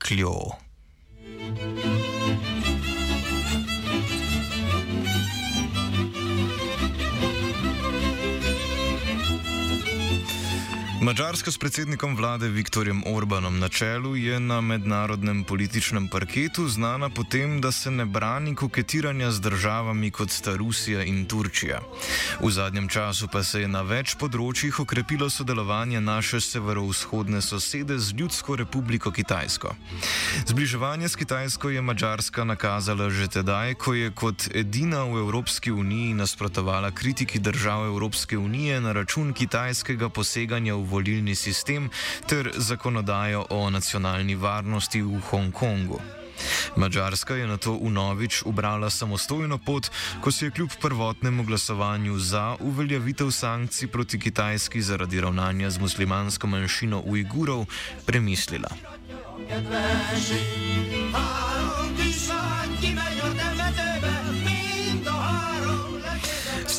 žaklju. Mačarska s predsednikom vlade Viktorjem Orbanom na čelu je na mednarodnem političnem parketu znana potem, da se ne brani koketiranja z državami kot sta Rusija in Turčija. V zadnjem času pa se je na več področjih okrepilo sodelovanje naše severovzhodne sosede z Ljudsko republiko Kitajsko. Zbliževanje s Kitajsko je Mačarska nakazala že tedaj, ko je kot edina v Evropski uniji nasprotovala kritiki držav Evropske unije na račun kitajskega poseganja v volilni sistem ter zakonodajo o nacionalni varnosti v Hongkongu. Mačarska je na to unovič ubrala samostojno pot, ko si je kljub prvotnemu glasovanju za uveljavitev sankcij proti Kitajski zaradi ravnanja z muslimansko manjšino Ujgurov premislila.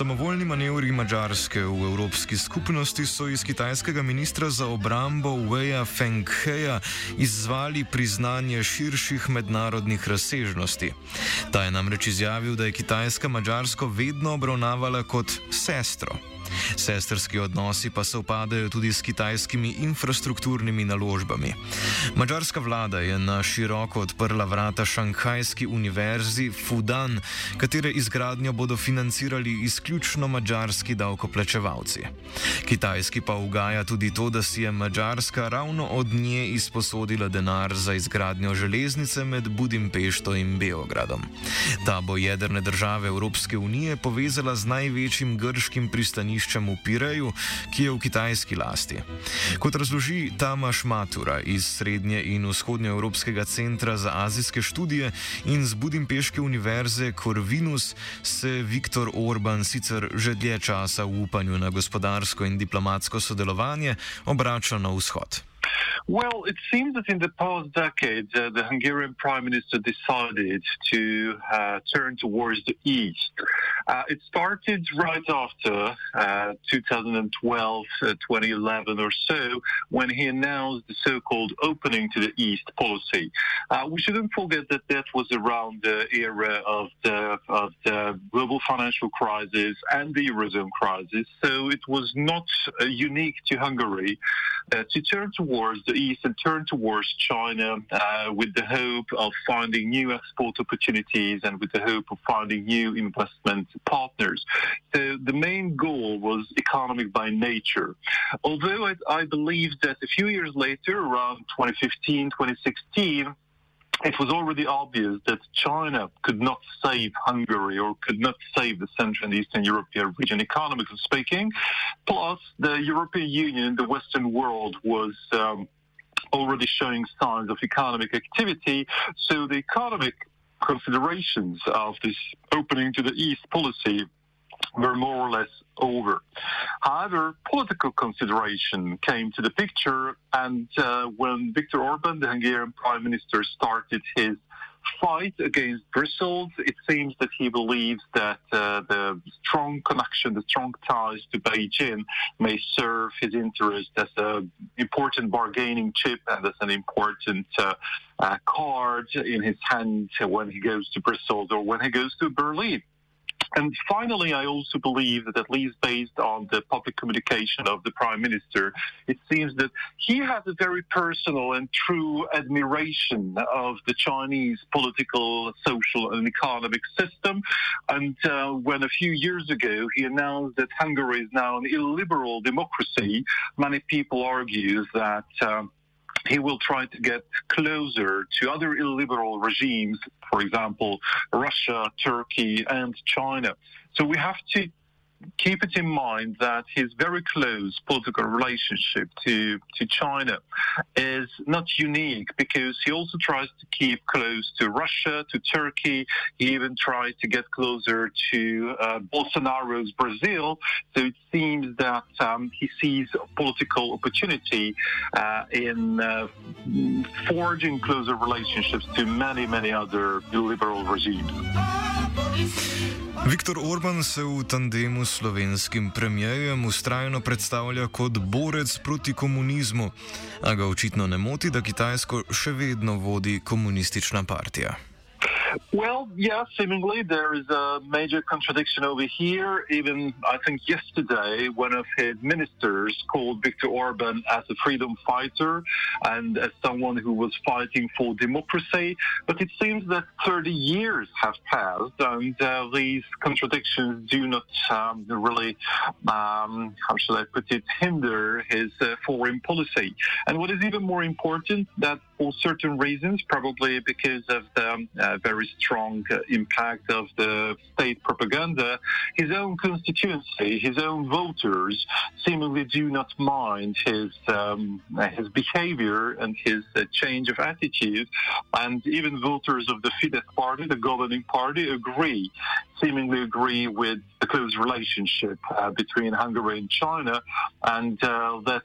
Samovoljni manevri Mačarske v Evropski skupnosti so iz kitajskega ministra za obrambo Weja Fengheja izzvali priznanje širših mednarodnih razsežnosti. Ta je namreč izjavil, da je Kitajska Mačarsko vedno obravnavala kot sestro. Sestrski odnosi pa se upadajo tudi s kitajskimi infrastrukturnimi naložbami. Mačarska vlada je na široko odprla vrata Šanghajski univerzi Fudan, katere izgradnjo bodo financirali izključno mačarski davkoplačevalci. Kitajski pa ugaja tudi to, da si je Mačarska ravno od nje izposodila denar za izgradnjo železnice med Budimpešto in Beogradom. Ta bo jedrne države Evropske unije povezala z največjim grškim pristaniščem v Pireju, ki je v kitajski lasti. Kot razloži Tamaš Matura iz Srednje in Vzhodnjoevropskega centra za azijske študije in z Budimpeške univerze Corvinus, se Viktor Orban sicer že dlje časa v upanju na gospodarsko in diplomatsko sodelovanje obrača na vzhod. Well, it seems that in the past decade, uh, the Hungarian prime minister decided to uh, turn towards the east. Uh, it started right after uh, 2012, uh, 2011 or so, when he announced the so-called opening to the east policy. Uh, we shouldn't forget that that was around the era of the, of the global financial crisis and the eurozone crisis, so it was not unique to Hungary to turn towards the east and turn towards China uh, with the hope of finding new export opportunities and with the hope of finding new investment partners. So the main goal was economic by nature. Although I, I believe that a few years later, around 2015, 2016, it was already obvious that China could not save Hungary or could not save the Central and Eastern European region, economically speaking. Plus, the European Union, the Western world, was um, already showing signs of economic activity. So the economic considerations of this opening to the East policy were more or less over. However, political consideration came to the picture, and uh, when Viktor Orban, the Hungarian prime minister, started his fight against Brussels, it seems that he believes that uh, the strong connection, the strong ties to Beijing may serve his interest as an important bargaining chip and as an important uh, uh, card in his hand when he goes to Brussels or when he goes to Berlin. And finally, I also believe that, at least based on the public communication of the Prime Minister, it seems that he has a very personal and true admiration of the Chinese political, social, and economic system. And uh, when a few years ago he announced that Hungary is now an illiberal democracy, many people argue that. Um, he will try to get closer to other illiberal regimes, for example, Russia, Turkey, and China. So we have to keep it in mind that his very close political relationship to, to China is not unique because he also tries to keep close to Russia, to Turkey. He even tries to get closer to uh, Bolsonaro's Brazil. So it seems that um, he sees a political opportunity uh, in uh, forging closer relationships to many, many other liberal regimes. Viktor Orban se v tandemu s slovenskim premijejem ustrajno predstavlja kot borec proti komunizmu, a ga očitno ne moti, da Kitajsko še vedno vodi komunistična partija. Well, yeah, seemingly there is a major contradiction over here. Even I think yesterday, one of his ministers called Viktor Orban as a freedom fighter and as someone who was fighting for democracy. But it seems that 30 years have passed, and uh, these contradictions do not um, really, um, how should I put it, hinder his uh, foreign policy. And what is even more important, that for certain reasons, probably because of the uh, very strong uh, impact of the state propaganda, his own constituency, his own voters seemingly do not mind his um, his behavior and his uh, change of attitude, and even voters of the Fidesz party, the governing party, agree, seemingly agree with the close relationship uh, between Hungary and China, and uh, that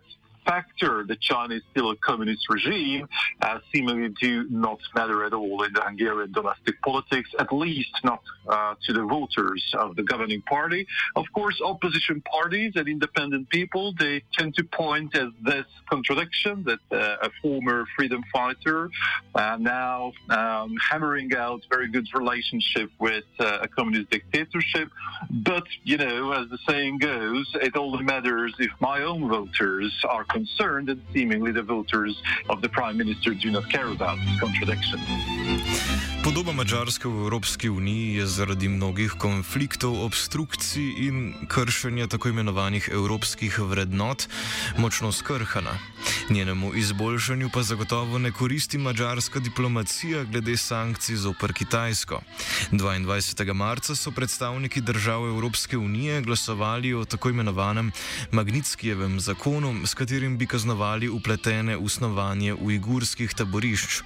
factor that China is still a communist regime uh, seemingly do not matter at all in the Hungarian domestic politics, at least not uh, to the voters of the governing party. Of course, opposition parties and independent people, they tend to point at this contradiction that uh, a former freedom fighter uh, now um, hammering out very good relationship with uh, a communist dictatorship. But, you know, as the saying goes, it only matters if my own voters are concerned and seemingly the voters of the prime minister do not care about this contradiction. Podoba Mačarske v Evropski uniji je zaradi mnogih konfliktov, obstrukcij in kršenja tako imenovanih evropskih vrednot močno skrhana. Njenemu izboljšanju pa zagotovo ne koristi mačarska diplomacija glede sankcij zoper Kitajsko. 22. marca so predstavniki držav Evropske unije glasovali o tako imenovanem Magnitskijevem zakonu, s katerim bi kaznovali upletene v snovanje ujgurskih taborišč.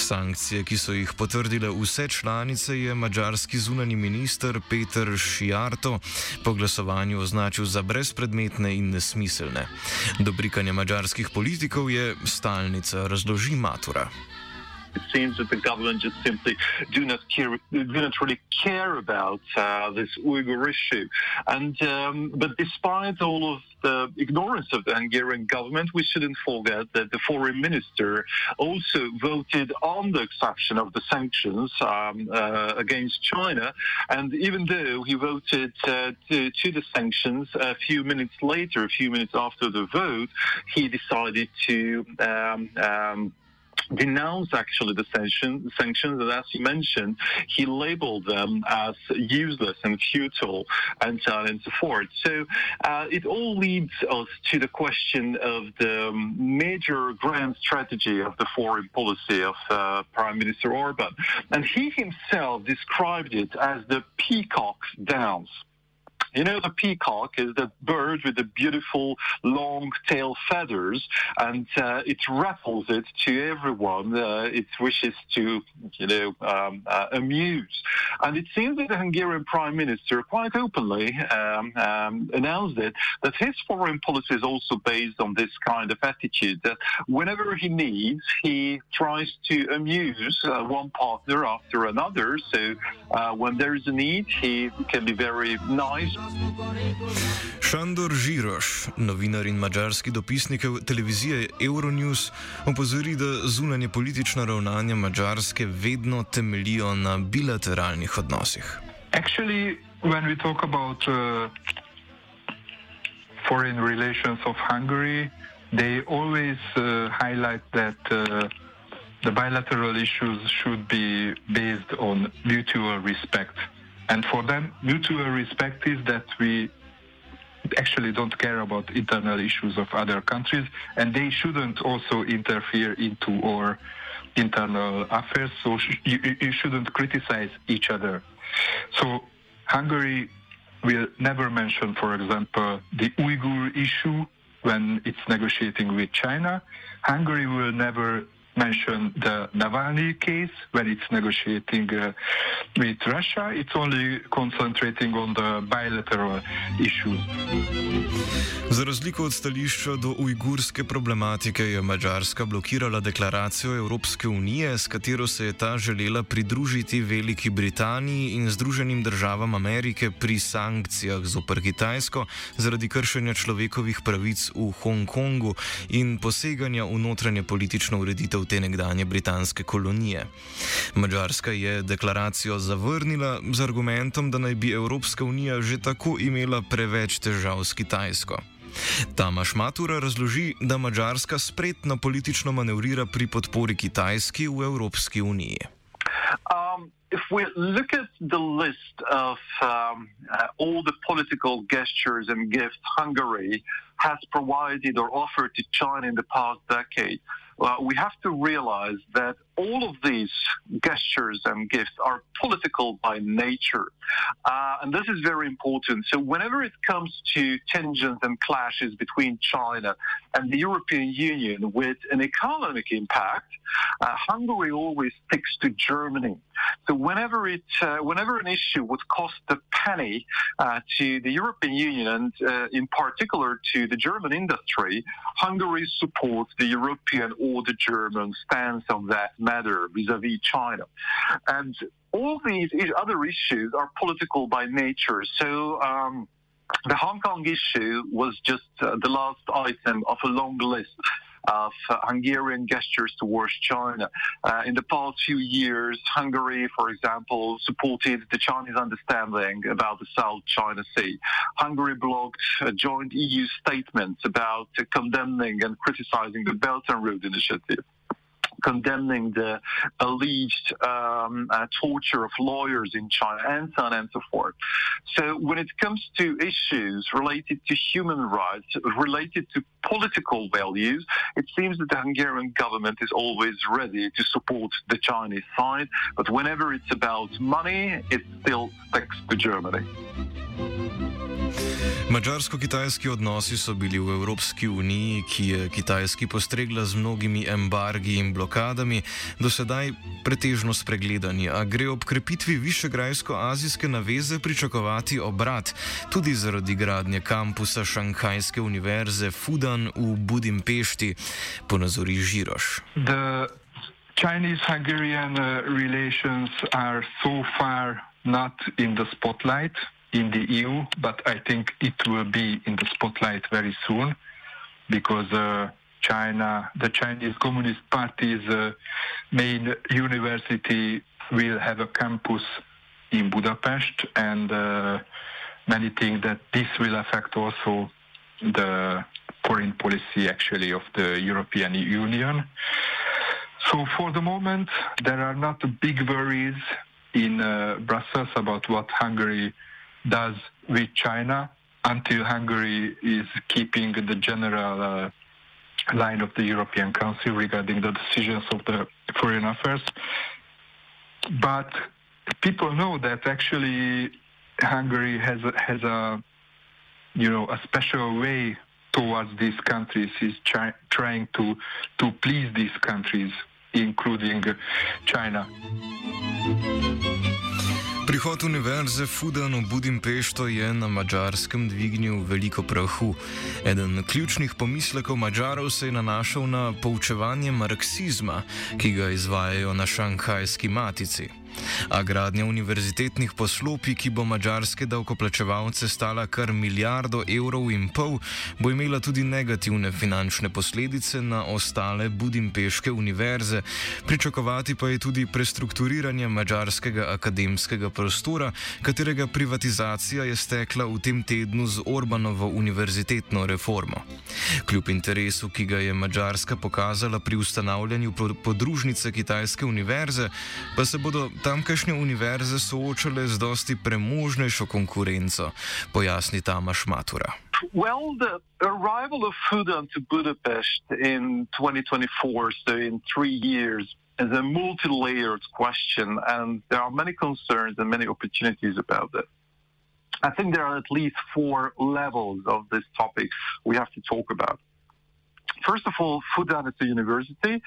Sankcije, ki so jih potrdile vse članice, je mačarski zunani minister Peter Šijarto po glasovanju označil za brezpredmetne in nesmiselne. Dobrikanje mačarskih politikov je stalnica, razloži Matura. It seems that the government just simply do not care, do not really care about uh, this Uyghur issue. And um, but despite all of the ignorance of the Hungarian government, we shouldn't forget that the foreign minister also voted on the exception of the sanctions um, uh, against China. And even though he voted uh, to, to, the sanctions a few minutes later, a few minutes after the vote, he decided to. Um, um denounce actually the sanction, sanctions, and as you mentioned, he labeled them as useless and futile, and so on and so forth. So uh, it all leads us to the question of the major grand strategy of the foreign policy of uh, Prime Minister Orban, and he himself described it as the peacock's dance. You know, the peacock is the bird with the beautiful long tail feathers, and uh, it rattles it to everyone uh, it wishes to, you know, um, uh, amuse. And it seems that the Hungarian Prime Minister quite openly um, um, announced it that his foreign policy is also based on this kind of attitude that whenever he needs, he tries to amuse uh, one partner after another. So uh, when there is a need, he can be very nice Šandor Žiroš, novinar in mačarski dopisnik televizije Euronews, opozori, da zunanje politična ravnanja Mačarske vedno temeljijo na bilateralnih odnosih. Actually, when we talk about uh, foreign relations of Hungary, they always uh, highlight that uh, the bilateral issues should be based on mutual respect. And for them, mutual respect is that we actually don't care about internal issues of other countries, and they shouldn't also interfere into our internal affairs. So sh- you, you shouldn't criticize each other. So Hungary will never mention, for example, the Uyghur issue when it's negotiating with China. Hungary will never mention the Navalny case when it's negotiating uh, with Russia. It's only concentrating on the bilateral issues. Za razliko od stališča do ujgurske problematike je Mačarska blokirala deklaracijo Evropske unije, s katero se je ta želela pridružiti Veliki Britaniji in Združenim državam Amerike pri sankcijah zoper Kitajsko zaradi kršenja človekovih pravic v Hongkongu in poseganja v notranje politično ureditev te nekdanje britanske kolonije. Mačarska je deklaracijo zavrnila z argumentom, da naj bi Evropska unija že tako imela preveč težav s Kitajsko. Tamaš Matura razloži, da Mačarska spretno politično manevrira pri podpori Kitajski v Evropski uniji. Um, if we look at the list of um, uh, all the political gestures and gifts Hungary has provided or offered to China in the past decade, uh, we have to realize that all of these gestures and gifts are political by nature. Uh, and this is very important. So, whenever it comes to tensions and clashes between China and the European Union with an economic impact, uh, Hungary always sticks to Germany. So, whenever it, uh, whenever an issue would cost a penny uh, to the European Union and, uh, in particular, to the German industry, Hungary supports the European or the German stance on that matter vis-à-vis China. And all these other issues are political by nature. So um, the Hong Kong issue was just uh, the last item of a long list of Hungarian gestures towards China. Uh, in the past few years, Hungary, for example, supported the Chinese understanding about the South China Sea. Hungary blocked uh, joint EU statements about condemning and criticizing the Belt and Road Initiative condemning the alleged um, uh, torture of lawyers in China, and so on and so forth. So, when it comes to issues related to human rights, related to political values, it seems that the Hungarian government is always ready to support the Chinese side. But whenever it's about money, it still sticks to Germany. Mačarsko-kitajski odnosi so bili v Evropski uniji, ki je Kitajski postregla z mnogimi embargi in blokadami, do sedaj pretežno spregledani, a gre ob krepitvi višegrajsko-azijske naveze pričakovati obrat, tudi zaradi gradnje kampusa Šanghajske univerze Fudan v Budimpešti, ponazori Žiroš. Chinese-Hungarian uh, relations are so far not in the spotlight. In the EU, but I think it will be in the spotlight very soon because uh, China, the Chinese Communist Party's uh, main university will have a campus in Budapest, and uh, many think that this will affect also the foreign policy actually of the European Union. So for the moment, there are not big worries in uh, Brussels about what Hungary does with China until Hungary is keeping the general uh, line of the European Council regarding the decisions of the foreign affairs. But people know that actually Hungary has a, has a you know a special way towards these countries is try, trying to to please these countries including China. Prihod univerze Fudan v Budimpešto je na mačarskem dvignil veliko prahu. Eden ključnih pomislekov Mačarov se je nanašal na poučevanje marksizma, ki ga izvajajo na šanghajski matici. A gradnja univerzitetnih poslopij, ki bo mačarske davkoplačevalce stala kar milijardo evrov in pol, bo imela tudi negativne finančne posledice na ostale budimpeške univerze. Pričakovati pa je tudi prestrukturiranje mačarskega akademskega prostora, katerega privatizacija je stekla v tem tednu z Orbanovo univerzitetno reformo. Kljub interesu, ki ga je Mačarska pokazala pri ustanavljanju podružnice Kitajske univerze, pa se bodo tamkajšnje univerze soočale z dosti premožnejšo konkurenco, pojasni Tamaš Matura. Well, the arrival of Fudan to Budapest in 2024, so in three years, is a multi layered question, and there are many concerns and many opportunities about it. I think there are at least four levels of this topic we have to talk about. First of all, Fudan is a university.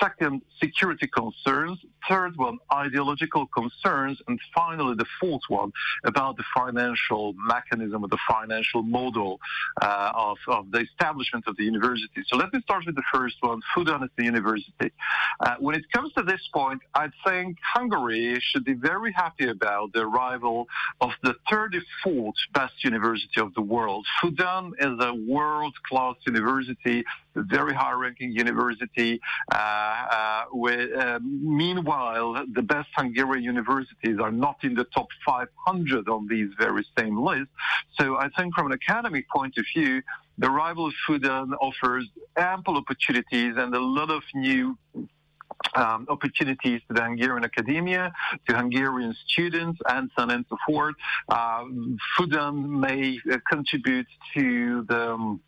Second, security concerns. Third one, ideological concerns. And finally, the fourth one about the financial mechanism or the financial model uh, of, of the establishment of the university. So let me start with the first one. Fudan is the university. Uh, when it comes to this point, I think Hungary should be very happy about the arrival of the 34th best university of the world. Fudan is a world-class university very high-ranking university. Uh, uh, with, uh, meanwhile, the best Hungarian universities are not in the top 500 on these very same lists. So I think from an academic point of view, the rival Fudan offers ample opportunities and a lot of new um, opportunities to the Hungarian academia, to Hungarian students, and so on and so forth. Uh, Fudan may uh, contribute to the um,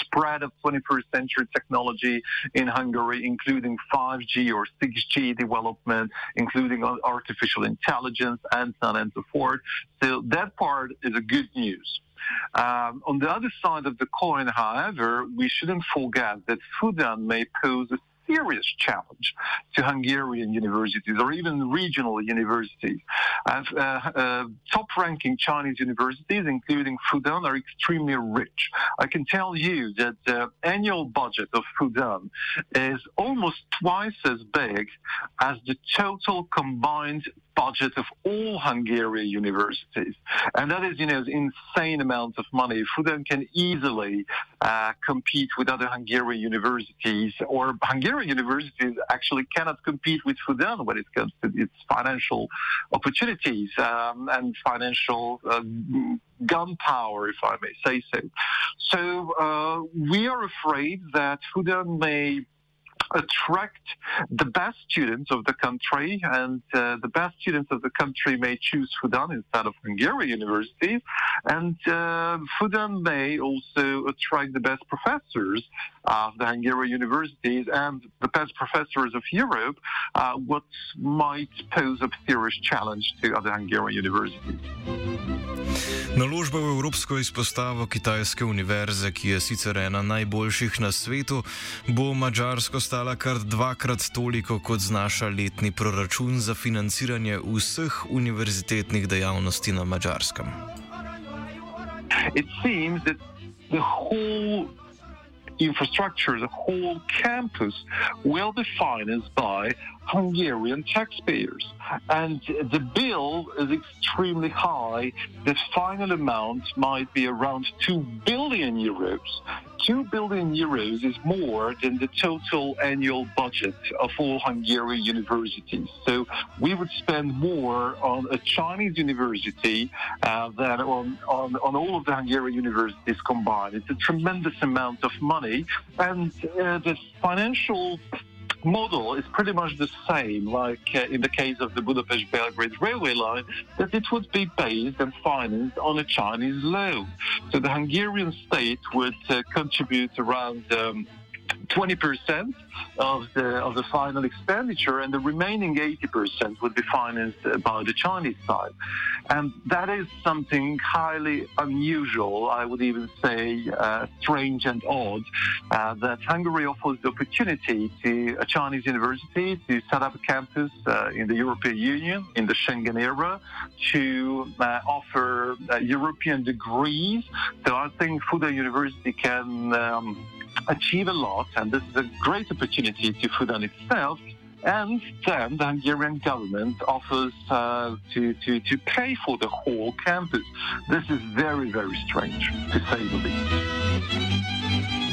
spread of 21st century technology in Hungary, including 5G or 6G development, including artificial intelligence, and so on and so forth. So that part is a good news. Um, on the other side of the coin, however, we shouldn't forget that Fudan may pose a serious challenge to Hungarian universities or even regional universities. Uh, uh, top-ranking Chinese universities, including Fudan, are extremely rich. I can tell you that the annual budget of Fudan is almost twice as big as the total combined budget of all Hungarian universities. And that is, you know, insane amounts of money. Fudan can easily uh, compete with other Hungarian universities, or Hungarian universities actually cannot compete with Fudan when it comes to its financial opportunities um, and financial uh, gunpowder, if I may say so. So uh, we are afraid that Fudan may attract the best students of the country, and uh, the best students of the country may choose Fudan instead of Hungarian universities, and uh, Fudan may also attract the best professors of the Hungarian universities and the best professors of Europe, uh, what might pose a serious challenge to other Hungarian universities. Naložba v Evropsko izpostavo Kitajske univerze, ki je sicer ena najboljših na svetu, bo Mačarsko stala kar dvakrat toliko, kot znaša letni proračun za financiranje vseh univerzitetnih dejavnosti na Mačarskem. It seems that the whole infrastructure, the whole campus will be financed by Hungarian taxpayers. And the bill is extremely high. The final amount might be around 2 billion euros. 2 billion euros is more than the total annual budget of all Hungarian universities. So we would spend more on a Chinese university uh, than on, on, on all of the Hungarian universities combined. It's a tremendous amount of money. And uh, the financial model is pretty much the same, like uh, in the case of the Budapest Belgrade railway line, that it would be based and financed on a Chinese loan. So the Hungarian state would uh, contribute around. Um, 20% of the of the final expenditure, and the remaining 80% would be financed by the Chinese side. And that is something highly unusual, I would even say uh, strange and odd, uh, that Hungary offers the opportunity to a Chinese university to set up a campus uh, in the European Union, in the Schengen era, to uh, offer uh, European degrees. So I think Fudan University can um, achieve a lot, and this is a great opportunity to Fudan itself and then the Hungarian government offers uh, to, to, to pay for the whole campus. This is very, very strange, to say the least.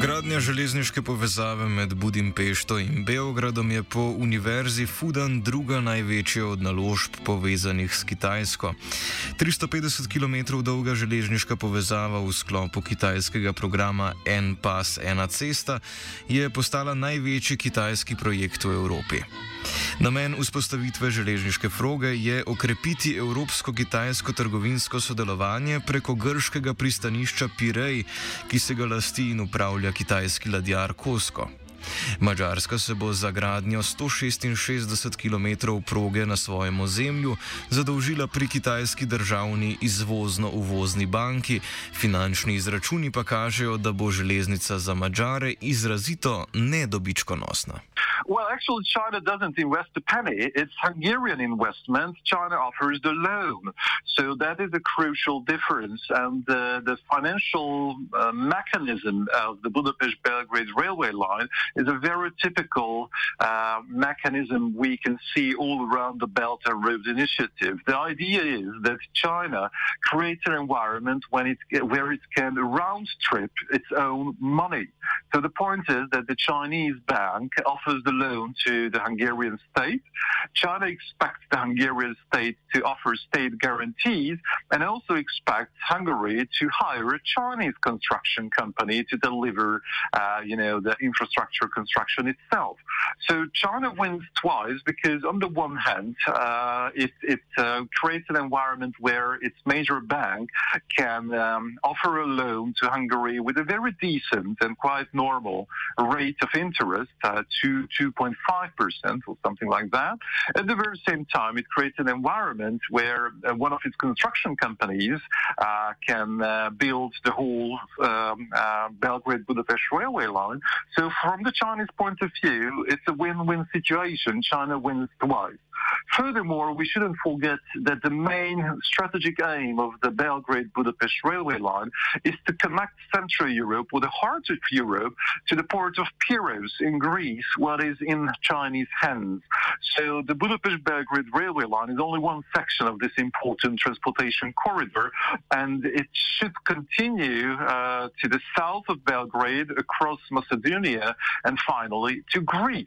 Gradnja železniške povezave med Budimpešto in Beogradom je po univerzi Fudan druga največja od naložb povezanih s Kitajsko. 350 km dolga železniška povezava v sklopu kitajskega programa En pas, ena cesta je postala največji kitajski projekt v Evropi. Namen vzpostavitve železniške froge je okrepiti evropsko-kitajsko trgovinsko sodelovanje preko grškega pristanišča Pirej, ki se ga lasti in upravlja kitajski ladjar Kosko. Mačarska se bo za gradnjo 166 km proge na svojem ozemlju zadolžila pri kitajski državni izvozno-uvozni banki, finančni izračuni pa kažejo, da bo železnica za Mačare izrazito nedobičkonosna. Well, actually, China doesn't invest a penny. It's Hungarian investment. China offers the loan. So that is a crucial difference. And uh, the financial uh, mechanism of the Budapest Belgrade railway line is a very typical uh, mechanism we can see all around the Belt and Road Initiative. The idea is that China creates an environment when it, where it can round trip its own money. So the point is that the Chinese bank offers the loan to the Hungarian state. China expects the Hungarian state to offer state guarantees and also expects Hungary to hire a Chinese construction company to deliver, uh, you know, the infrastructure construction itself. So China wins twice because, on the one hand, uh, it, it uh, creates an environment where its major bank can um, offer a loan to Hungary with a very decent and quite normal rate of interest, uh, to 2.5% or something like that. At the very same time, it creates an environment where uh, one of its construction companies uh, can uh, build the whole um, Belgrade Budapest railway line. So, from the Chinese point of view, it's a win-win situation. China wins twice. Furthermore, we shouldn't forget that the main strategic aim of the Belgrade Budapest railway line is to connect Central Europe with the heart of Europe to the port of Piraeus in Greece, what is in Chinese hands. So the Budapest Belgrade railway line is only one section of this important transportation corridor, and it should continue uh, to the south of Belgrade, across Macedonia, and finally to Greece.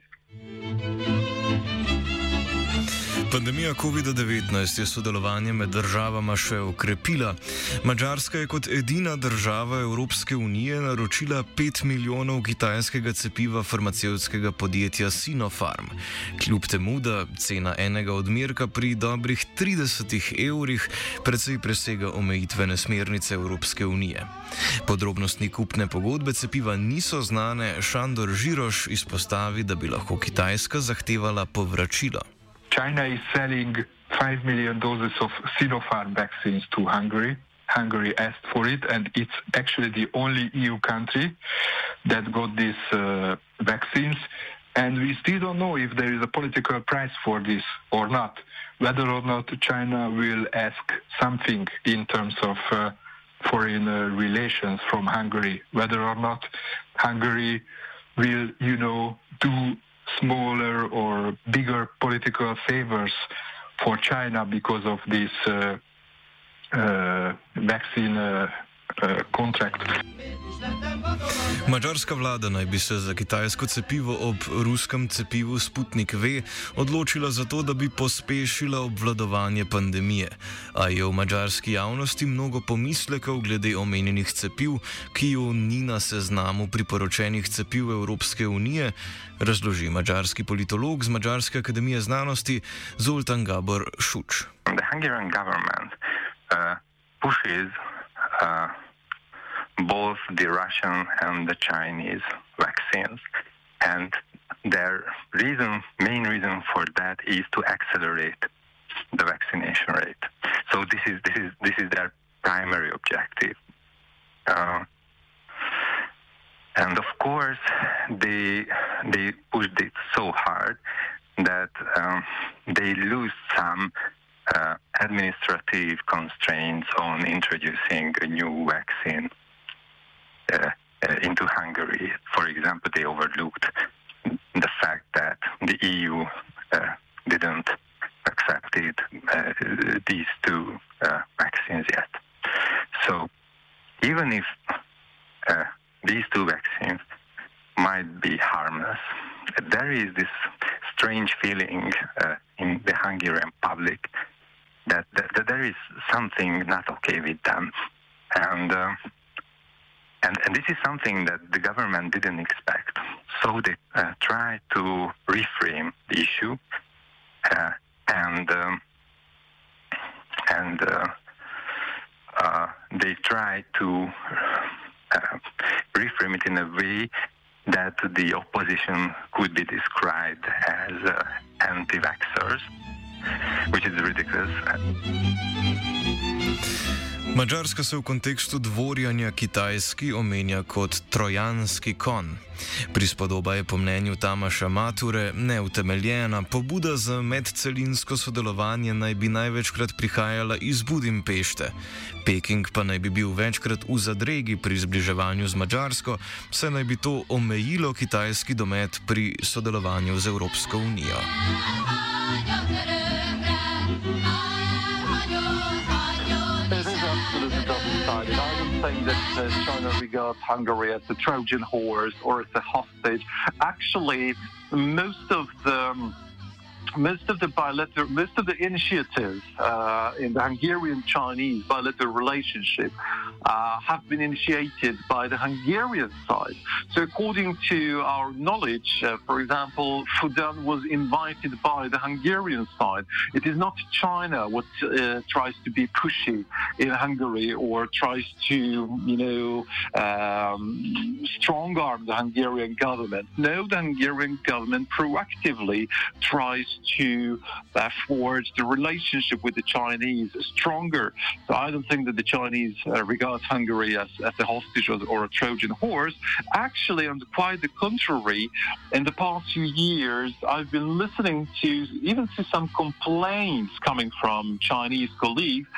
Pandemija COVID-19 je sodelovanje med državama še okrepila. Mačarska je kot edina država Evropske unije naročila 5 milijonov kitajskega cepiva farmacevtskega podjetja Sinopharm. Kljub temu, da cena enega odmerka pri dobrih 30 evrih precej presega omejitvene smernice Evropske unije. Podrobnosti kupne pogodbe cepiva niso znane, Šandor Žiroš izpostavi, da bi lahko Kitajska zahtevala povračilo. China is selling 5 million doses of Sinopharm vaccines to Hungary. Hungary asked for it, and it's actually the only EU country that got these uh, vaccines. And we still don't know if there is a political price for this or not, whether or not China will ask something in terms of uh, foreign uh, relations from Hungary, whether or not Hungary will, you know, do smaller or bigger political favors for China because of this uh, uh, vaccine uh contract. Mačarska vlada naj bi se za kitajsko cepivo ob ruskem cepivu Sputnik V odločila za to, da bi pospešila obvladovanje pandemije. A je v mačarski javnosti mnogo pomislekov glede omenjenih cepiv, ki jo ni na seznamu priporočenih cepiv Evropske unije, razloži mačarski politolog z Mačarske akademije znanosti Zoltan Gabor Šuč. Hungarian government uh, pushes uh, both the Russian and the Chinese vaccines. And their reason, main reason for that is to accelerate the vaccination rate. So this is this is this is their primary objective. Uh, and of course, they they pushed it so hard that um, they lose some uh, administrative constraints on introducing a new vaccine uh, uh, into Hungary. For example, they overlooked the fact that the EU uh, didn't accept uh, these two vaccines yet. So even if these two vaccines might be harmless, there is this strange feeling in the Hungarian public that, that, that, there is something not okay with them. And, uh, and, and this is something that the government didn't expect. So they uh, try to reframe the issue uh, and, um, and uh, uh, they try to reframe it in a way that the opposition could be described as uh, anti-vaxxers, which is ridiculous. Mačarska se v kontekstu dvorjanja Kitajski omenja kot trojanski kon. Prispodoba je po mnenju Tamaša Mature neutemeljena, pobuda za medcelinsko sodelovanje naj bi največkrat prihajala iz Budimpešte. Peking pa naj bi bil večkrat v zadregi pri zbliževanju z Mačarsko, saj naj bi to omejilo kitajski domet pri sodelovanju z Evropsko unijo. Saying that uh, China regards Hungary as a Trojan horse or as a hostage. Actually, most of the um, most of the bilateral, most of the initiatives uh, in the Hungarian-Chinese bilateral relationship uh, have been initiated by the Hungarian side. So, according to our knowledge, uh, for example, Fudan was invited by the Hungarian side. It is not China what uh, tries to be pushy in Hungary or tries to, you know, um, strong arm the Hungarian government. No, the Hungarian government proactively tries to uh, forge the relationship with the Chinese stronger. So I don't think that the Chinese uh, regard Hungary as, as a hostage or, or, a Trojan horse. Actually, on the, quite the contrary, in the past few years, I've been listening to even to some complaints coming from Chinese colleagues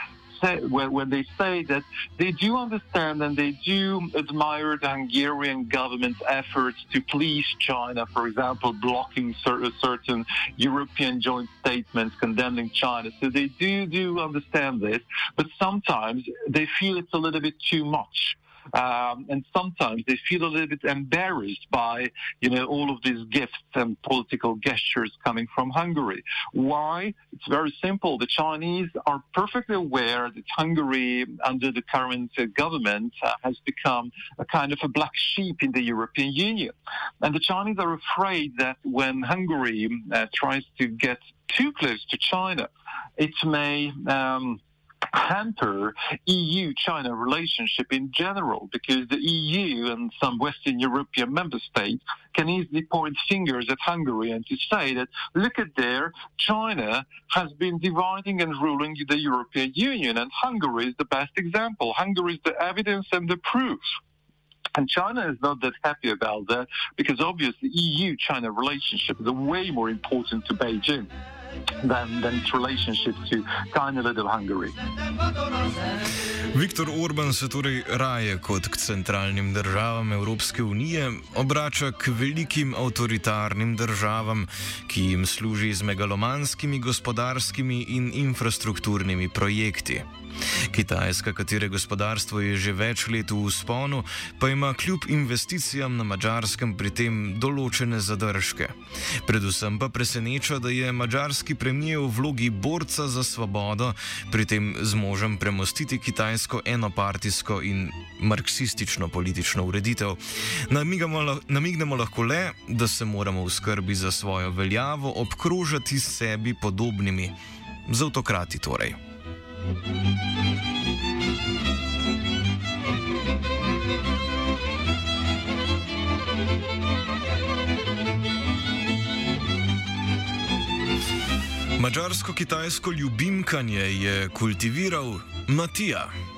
say, when, when they say that they do understand and they do admire the Hungarian government's efforts to please China, for example, blocking cer- certain European joint statements condemning China. So they do do understand this, but sometimes they feel it's a little bit too much. Um, and sometimes they feel a little bit embarrassed by, you know, all of these gifts and political gestures coming from Hungary. Why? It's very simple. The Chinese are perfectly aware that Hungary, under the current uh, government, uh, has become a kind of a black sheep in the European Union. And the Chinese are afraid that when Hungary uh, tries to get too close to China, it may um, hamper EU-China relationship in general because the EU and some Western European member states can easily point fingers at Hungary and to say that, look at there, China has been dividing and ruling the European Union and Hungary is the best example. Hungary is the evidence and the proof. And China is not that happy about that because obviously EU-China relationship is way more important to Beijing. Than, than its relationship to tiny little Hungary. Viktor Orban se torej raje kot k centralnim državam Evropske unije obrača k velikim avtoritarnim državam, ki jim služi z megalomanskimi gospodarskimi in infrastrukturnimi projekti. Kitajska, katere gospodarstvo je že več let v usponu, pa ima kljub investicijam na mačarskem pri tem določene zadržke. Predvsem pa preseneča, da je mačarski premijer v vlogi borca za svobodo, pri tem zmožen premostiti kitajsko enopartijsko in marksistično politično ureditev. Namignemo lahko le, da se moramo v skrbi za svojo veljavo obkrožati sebi podobnimi, z avtokrati torej. Mačarsko-kitajsko ljubimkanje je kultiviral Matija.